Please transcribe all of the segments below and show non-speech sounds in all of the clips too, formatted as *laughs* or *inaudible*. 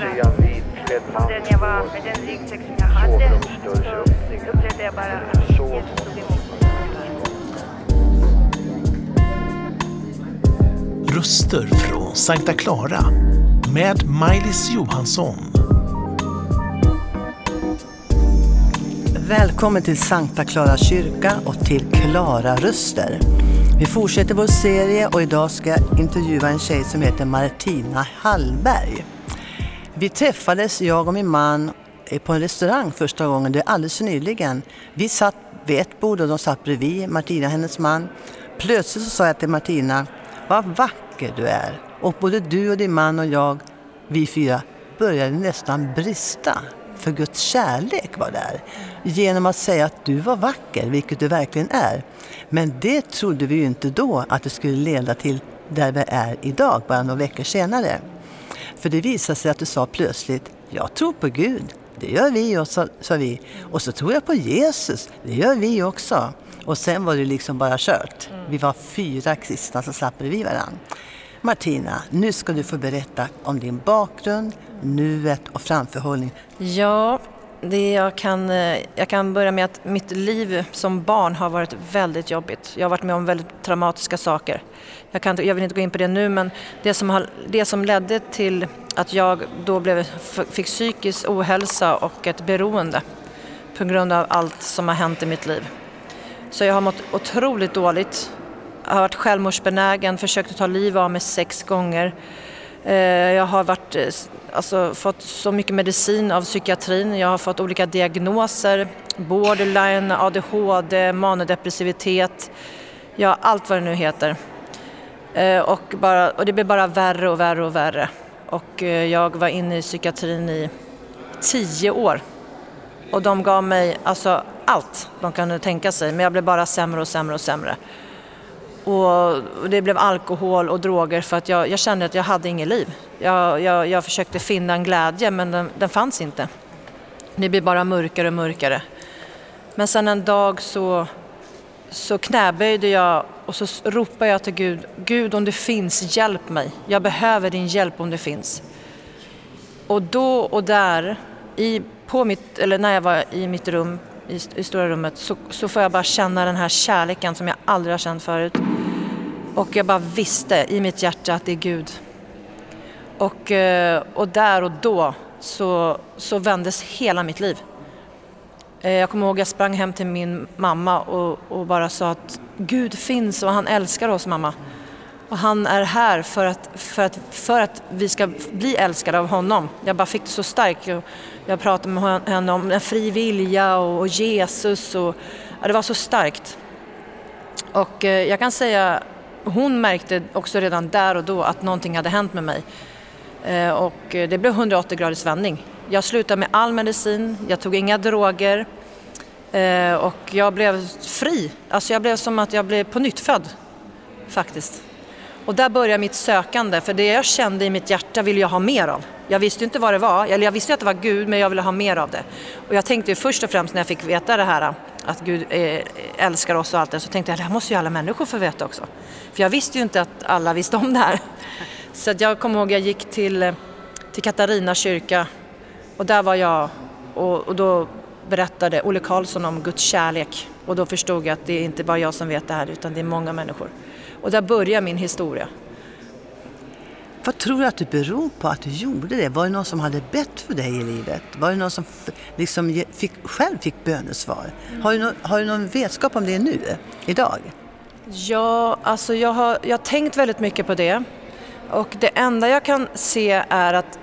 mer om den jag var, med den ryggsäck som jag hade. Så upplevde jag bara att Jesus tog emot mig. Röster från Sankta Clara med Maj-Lis Johansson. Välkommen till Sankta Clara kyrka och till Klara Röster. Vi fortsätter vår serie och idag ska jag intervjua en tjej som heter Martina Hallberg. Vi träffades, jag och min man, eh, på en restaurang första gången, det är alldeles nyligen. Vi satt vid ett bord och de satt bredvid, Martina hennes man. Plötsligt så sa jag till Martina, vad vacker du är. Och både du och din man och jag, vi fyra, började nästan brista. För Guds kärlek var där. Genom att säga att du var vacker, vilket du verkligen är. Men det trodde vi ju inte då att det skulle leda till där vi är idag, bara några veckor senare. För det visade sig att du sa plötsligt, jag tror på Gud. Det gör vi också, sa vi. Och så tror jag på Jesus. Det gör vi också. Och sen var det liksom bara kört. Vi var fyra kristna som satt bredvid varandra. Martina, nu ska du få berätta om din bakgrund, nuet och framförhållning. Ja, det jag, kan, eh, jag kan börja med att mitt liv som barn har varit väldigt jobbigt. Jag har varit med om väldigt traumatiska saker. Jag, kan, jag vill inte gå in på det nu men det som, har, det som ledde till att jag då blev, fick psykisk ohälsa och ett beroende på grund av allt som har hänt i mitt liv. Så jag har mått otroligt dåligt. Jag har varit självmordsbenägen, försökt att ta liv av mig sex gånger. Eh, jag har varit, eh, alltså, fått så mycket medicin av psykiatrin. Jag har fått olika diagnoser. Borderline, ADHD, manodepressivitet. Ja, allt vad det nu heter. Eh, och, bara, och det blev bara värre och värre och värre. Och jag var inne i psykiatrin i tio år. Och de gav mig alltså allt de kunde tänka sig. Men jag blev bara sämre och sämre och sämre. Och det blev alkohol och droger för att jag, jag kände att jag hade inget liv. Jag, jag, jag försökte finna en glädje men den, den, fanns inte. Det blev bara mörkare och mörkare. Men sen en dag så, så knäböjde jag och så ropade jag till Gud, Gud om du finns, hjälp mig. Jag behöver din hjälp om du finns. Och då och där, i, på mitt, eller när jag var i mitt rum, i, i stora rummet, så, så får jag bara känna den här kärleken som jag aldrig har känt förut. Och jag bara visste i mitt hjärta att det är Gud. Och, eh, och där och då så, så vändes hela mitt liv. Eh, jag kommer ihåg att jag sprang hem till min mamma och, och bara sa att Gud finns och han älskar oss mamma. Och han är här för att, för, att, för att vi ska bli älskade av honom. Jag bara fick det så starkt. Jag pratade med henne om en fri vilja och Jesus och ja, det var så starkt. Och eh, jag kan säga hon märkte också redan där och då att någonting hade hänt med mig. Eh, och det blev 180 graders vändning. Jag slutade med all medicin, jag tog inga droger eh, och jag blev fri. Alltså jag blev som att jag blev på nytt född faktiskt. Och där började mitt sökande, för det jag kände i mitt hjärta ville jag ha mer av. Jag visste inte vad det var, eller jag visste att det var Gud, men jag ville ha mer av det. Och jag tänkte ju först och främst när jag fick veta det här, att Gud eh, älskar oss och allt det, så tänkte jag det här måste ju alla människor få veta också. För jag visste ju inte att alla visste om det här. *laughs* Så jag kommer ihåg jag gick till, till Katarina kyrka och där var jag och, och då berättade Olle Karlsson om Guds kärlek och då förstod jag att det är inte bara jag som vet det här utan det är många människor. Och där börjar min historia. Vad tror du att det beror på att du gjorde det? Var det någon som hade bett för dig i livet? Var det någon som liksom fick, själv fick bönesvar? Har du, någon, har du någon vetskap om det nu, idag? Ja, alltså jag har, jag har tänkt väldigt mycket på det. Och det enda jag kan se är att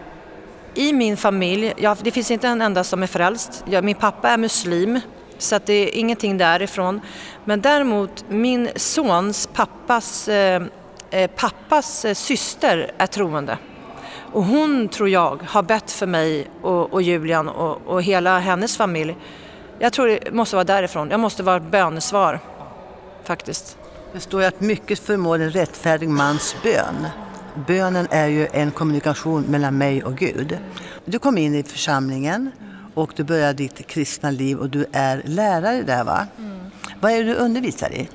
i min familj, ja, det finns inte en enda som är frälst. Ja, min pappa är muslim, så att det är ingenting därifrån. Men däremot min sons pappas, eh pappas eh, syster är troende. Och hon, tror jag, har bett för mig och, och Julian och, och, hela hennes familj. Jag tror det måste vara därifrån. Jag måste vara ett bönesvar, faktiskt. Det står ju att mycket förmår en rättfärdig mans bön. Bönen är ju en kommunikation mellan mig och Gud. Du kom in i församlingen och du började ditt kristna liv och du är lärare där va? Mm. Vad är det du undervisar i?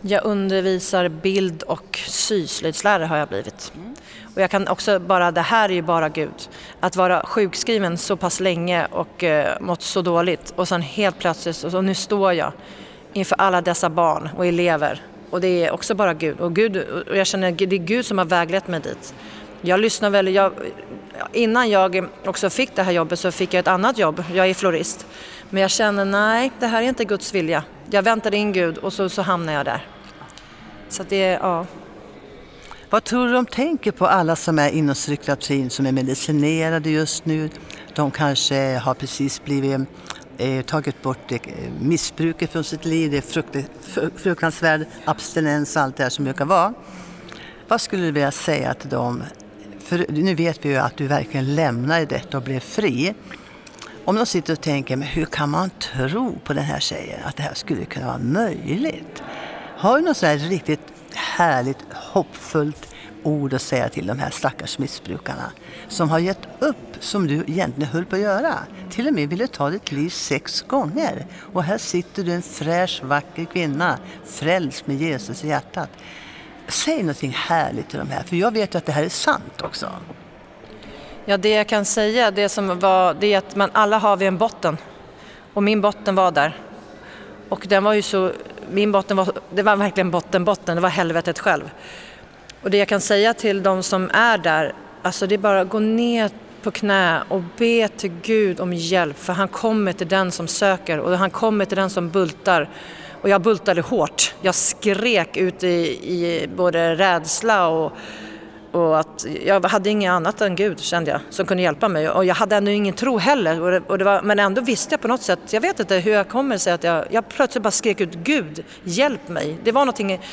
Jag undervisar bild och syslöjdslärare har jag blivit. Mm. Och jag kan också bara, det här är ju bara Gud. att vara sjukskriven så pass länge och eh, mått så dåligt och sen helt plötsligt, och så nu står jag inför alla dessa barn och elever och det är också bara Gud. Och, Gud, och jag känner att det är Gud som har väglett mig dit. Jag lyssnar väl, jag, innan jag också fick det här jobbet så fick jag ett annat jobb, jag är florist. Men jag känner nej, det här är inte Guds vilja. Jag väntade in Gud och så, så hamnade jag där. Så det, ja. Vad tror du de tänker på alla som är inom psykiatrin som är medicinerade just nu? De kanske har precis blivit eh, tagit bort eh, missbruket från sitt liv, det är frukt, fruktansvärd abstinens och allt det här som brukar vara. Vad skulle du vilja säga till dem? För nu vet vi ju att du verkligen lämnade detta och blev fri. Om de sitter och tänker, men hur kan man tro på den här tjejen, att det här skulle kunna vara möjligt? Har du något sådär riktigt härligt, hoppfullt ord att säga till de här stackars missbrukarna som har gett upp som du egentligen höll på att göra. Till och med ville ta ditt liv sex gånger. Och här sitter du en fräsch, vacker kvinna, frälst med Jesus i hjärtat. Säg någonting härligt till de här, för jag vet att det här är sant också. Ja, det jag kan säga det som var, det är att man, alla har vi en botten. Och min botten var där. Och den var ju så, min botten var, det var verkligen botten, botten, det var helvetet själv. Och det jag kan säga till de som är där, alltså det är bara att gå ner på knä och be till Gud om hjälp för han kommer till den som söker och han kommer till den som bultar. Och jag bultade hårt. Jag skrek ut i, i både rädsla och, och att jag hade inget annat än Gud kände jag som kunde hjälpa mig. Och jag hade ännu ingen tro heller. Och det, och det var, men ändå visste jag på något sätt, jag vet inte hur jag kommer sig att jag, jag plötsligt bara skrek ut Gud, hjälp mig. Det var,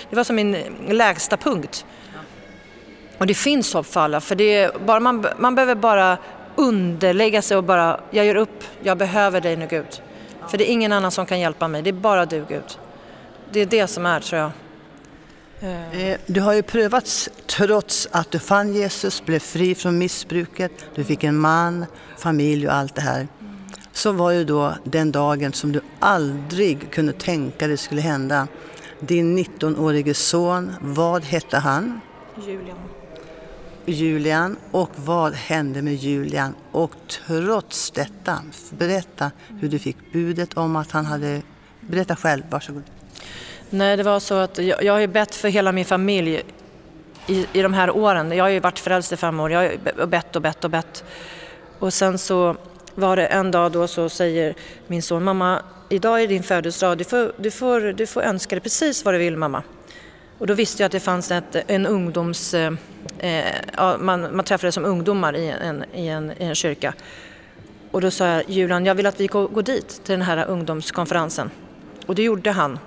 det var som min lägsta punkt. Och det finns hopp för alla, för det är bara, man, man behöver bara underlägga sig och bara, jag gör upp, jag behöver dig nu Gud. För det är ingen annan som kan hjälpa mig, det är bara du Gud. Det är det som är tror jag. Eh, du har ju prövats trots att du fann Jesus, blev fri från missbruket, du fick en man, familj och allt det här. Så var ju då den dagen som du aldrig kunde tänka dig skulle hända. Din 19-årige son, vad hette han? Julian. Julian och vad hände med Julian? Och trots detta, berätta hur du fick budet om att han hade... Berätta själv, varsågod. Nej, det var så att jag, jag har ju bett för hela min familj i, i de här åren. Jag har ju varit frälst i fem år. Jag har bett och bett och bett. Och sen så var det en dag då så säger min son, mamma, idag är din födelsedag. Du får, du får, du får önska dig precis vad du vill mamma. Och då visste jag att det fanns ett, en ungdoms... Eh, eh ja, man, man träffades som ungdomar i en, i, en, i en kyrka. Och då sa jag, Julian, jag vill att vi går, går dit till den här ungdomskonferensen. Och det gjorde han.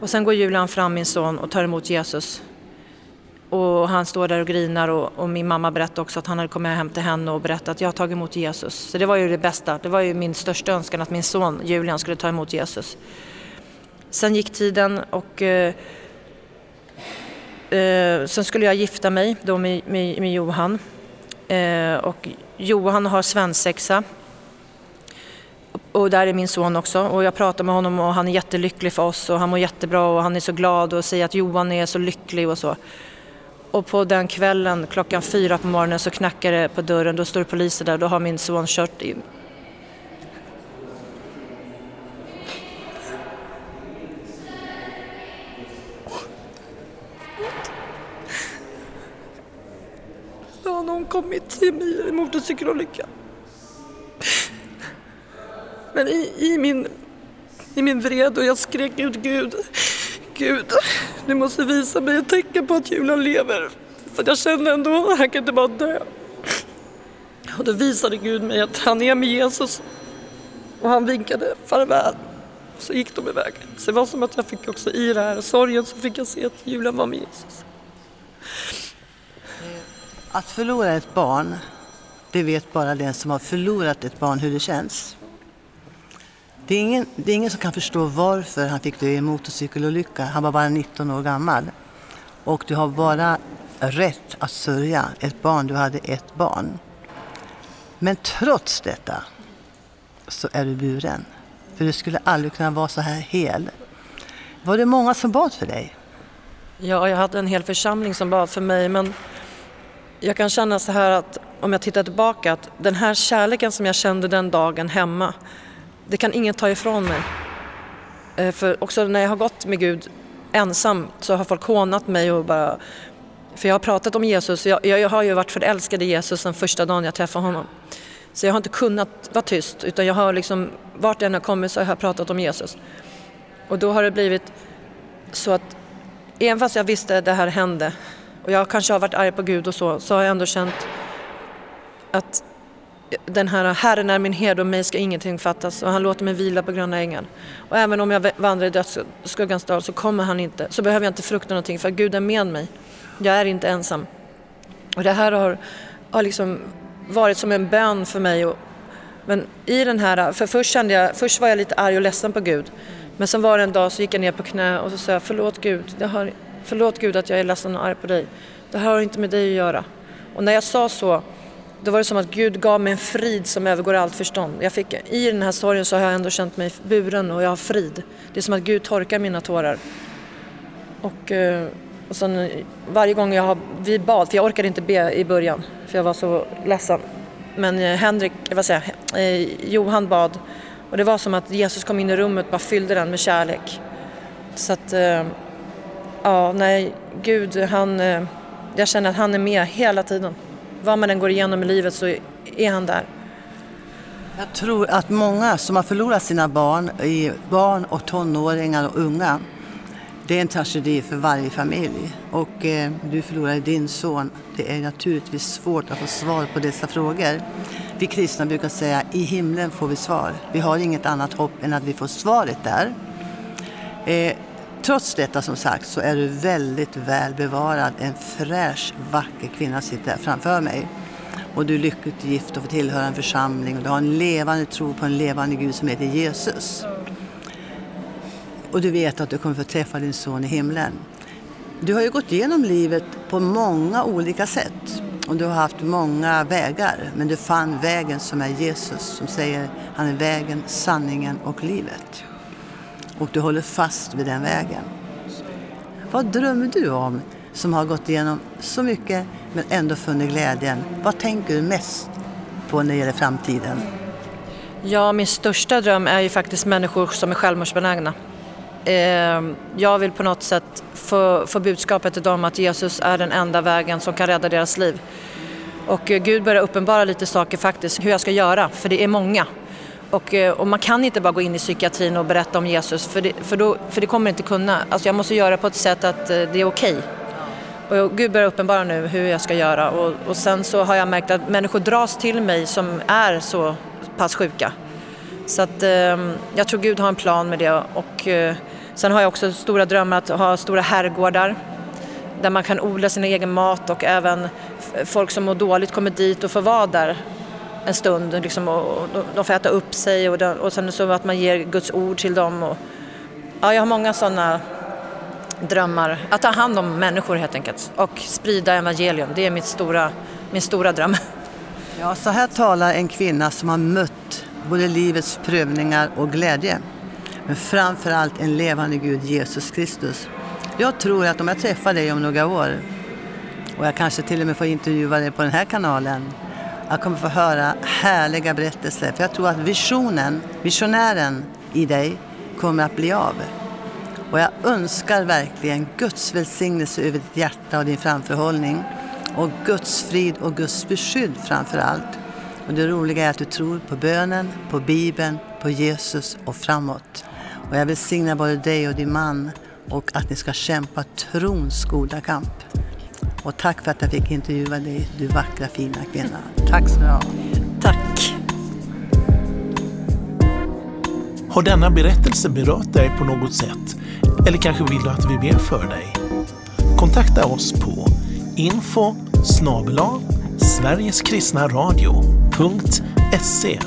Och sen går Julian fram, min son, och tar emot Jesus. Och han står där och grinar och, och, min mamma berättade också att han hade kommit hem till henne och berättat att jag har tagit emot Jesus. Så det var ju det bästa, det var ju min största önskan att min son Julian skulle ta emot Jesus. Sen gick tiden och eh, Eh, sen skulle jag gifta mig då med, med, med Johan. Eh, och Johan har svensexa. Och där är min son också. Och jag pratar med honom och han är jättelycklig för oss och han mår jättebra och han är så glad och säger att Johan är så lycklig och så. Och på den kvällen klockan fyra på morgonen så knackar det på dörren, då står det poliser där, då har min son kört in kommit i en motorcykelolycka. Men i, i, min, i min vred och jag skrek ut Gud, Gud, du måste visa mig ett tecken på att julen lever. För jag kände ändå att han kan inte bara dö. Och då visade Gud mig att han är med Jesus. Och han vinkade farväl. Så gick de iväg. Så det var som att jag fick också i det här sorgen så fick jag se att julen var med Jesus. Att förlora ett barn, det vet bara den som har förlorat ett barn hur det känns. Det är, ingen, det är ingen som kan förstå varför han fick dö i en motorcykelolycka. Han var bara 19 år gammal. Och du har bara rätt att sörja ett barn. Du hade ett barn. Men trots detta så är du buren. För du skulle aldrig kunna vara så här hel. Var det många som bad för dig? Ja, jag hade en hel församling som bad för mig men jag kan känna så här att om jag tittar tillbaka, att den här kärleken som jag kände den dagen hemma, det kan ingen ta ifrån mig. Eh, för också när jag har gått med Gud ensam så har folk hånat mig och bara... För jag har pratat om Jesus, jag, jag har ju varit förälskad i Jesus sen första dagen jag träffade honom. Så jag har inte kunnat vara tyst utan jag har liksom, vart jag än har kommit så har jag pratat om Jesus. Och då har det blivit så att även fast jag visste att det här hände och jag kanske har varit arg på Gud och så, så har jag ändå känt att den här Herren är min herde och mig ska ingenting fattas och han låter mig vila på gröna ängar. Och även om jag vandrar i dödsskuggans dal så kommer han inte, så behöver jag inte frukta någonting för Gud är med mig. Jag är inte ensam. Och det här har, har liksom varit som en bön för mig. Och, men i den här, för först kände jag, först var jag lite arg och ledsen på Gud. Men sen var det en dag så gick jag ner på knä och så sa jag förlåt Gud, det har, förlåt Gud att jag är ledsen och arg på dig. Det här har inte med dig att göra. Och när jag sa så, då var det som att Gud gav mig en frid som övergår allt förstånd. Jag fick, I den här sorgen så har jag ändå känt mig buren och jag har frid. Det är som att Gud torkar mina tårar. Och, eh, och sen, eh, varje gång jag har, vi bad, för jag orkade inte be i början för jag var så ledsen. Men eh, Henrik, vad säger jag, eh, Johan bad och det var som att Jesus kom in i rummet och bara fyllde den med kärlek. Så att, ja, nej, Gud han, jag känner att han är med hela tiden vad man än går igenom i livet så är han där. Jag tror att många som har förlorat sina barn, barn och tonåringar och unga, det är en tragedi för varje familj. Och eh, du förlorade din son. Det är naturligtvis svårt att få svar på dessa frågor. Vi kristna brukar säga i himlen får vi svar. Vi har inget annat hopp än att vi får svaret där. Eh, Trots detta som sagt så är du väldigt väl bevarad. En fräsch, vacker kvinna sitter här framför mig. Och du är lyckligt gift och får tillhöra en församling och du har en levande tro på en levande Gud som heter Jesus. Och du vet att du kommer få träffa din son i himlen. Du har ju gått igenom livet på många olika sätt och du har haft många vägar. Men du fann vägen som är Jesus som säger han är vägen, sanningen och livet och du håller fast vid den vägen. Vad drömmer du om som har gått igenom så mycket men ändå funnit glädjen? Vad tänker du mest på när det gäller framtiden? Ja, min största dröm är ju faktiskt människor som är självmordsbenägna. Ehm, jag vill på något sätt få, få budskapet till dem att Jesus är den enda vägen som kan rädda deras liv. Och eh, Gud börjar uppenbara lite saker faktiskt, hur jag ska göra, för det är många. Och, eh, och, man kan inte bara gå in i psykiatrin och berätta om Jesus för det, för då, för det kommer inte kunna. Alltså jag måste göra på ett sätt att eh, det är okej. Okay. Och Gud börjar uppenbara nu hur jag ska göra och, och sen så har jag märkt att människor dras till mig som är så pass sjuka. Så att eh, jag tror Gud har en plan med det och eh, sen har jag också stora drömmar att ha stora herrgårdar där man kan odla sin egen mat och även folk som mår dåligt kommer dit och får vara där en stund liksom, och de får äta upp sig och, och sen så att man ger Guds ord till dem. Och, ja, jag har många sådana drömmar. Att ta hand om människor helt enkelt och sprida evangelium. Det är mitt stora, min stora dröm. Ja, så här talar en kvinna som har mött både livets prövningar och glädje. Men framför allt en levande Gud, Jesus Kristus. Jag tror att om jag träffar dig om några år och jag kanske till och med får intervjua dig på den här kanalen jag kommer få höra härliga berättelser. För jag tror att visionen, visionären i dig kommer att bli av. Och jag önskar verkligen Guds välsignelse över ditt hjärta och din framförhållning. Och Guds frid och Guds beskydd framför allt. Och det roliga är att du tror på bönen, på Bibeln, på Jesus och framåt. Och jag välsignar både dig och din man och att ni ska kämpa trons goda kamp. Och tack för att jag fick intervjua dig, du vackra fina kvinna. Tack så mycket. Tack. Har denna berättelse berört dig på något sätt? Eller kanske vill du att vi ber för dig? Kontakta oss på info snabel-a sverigeskristnaradio.se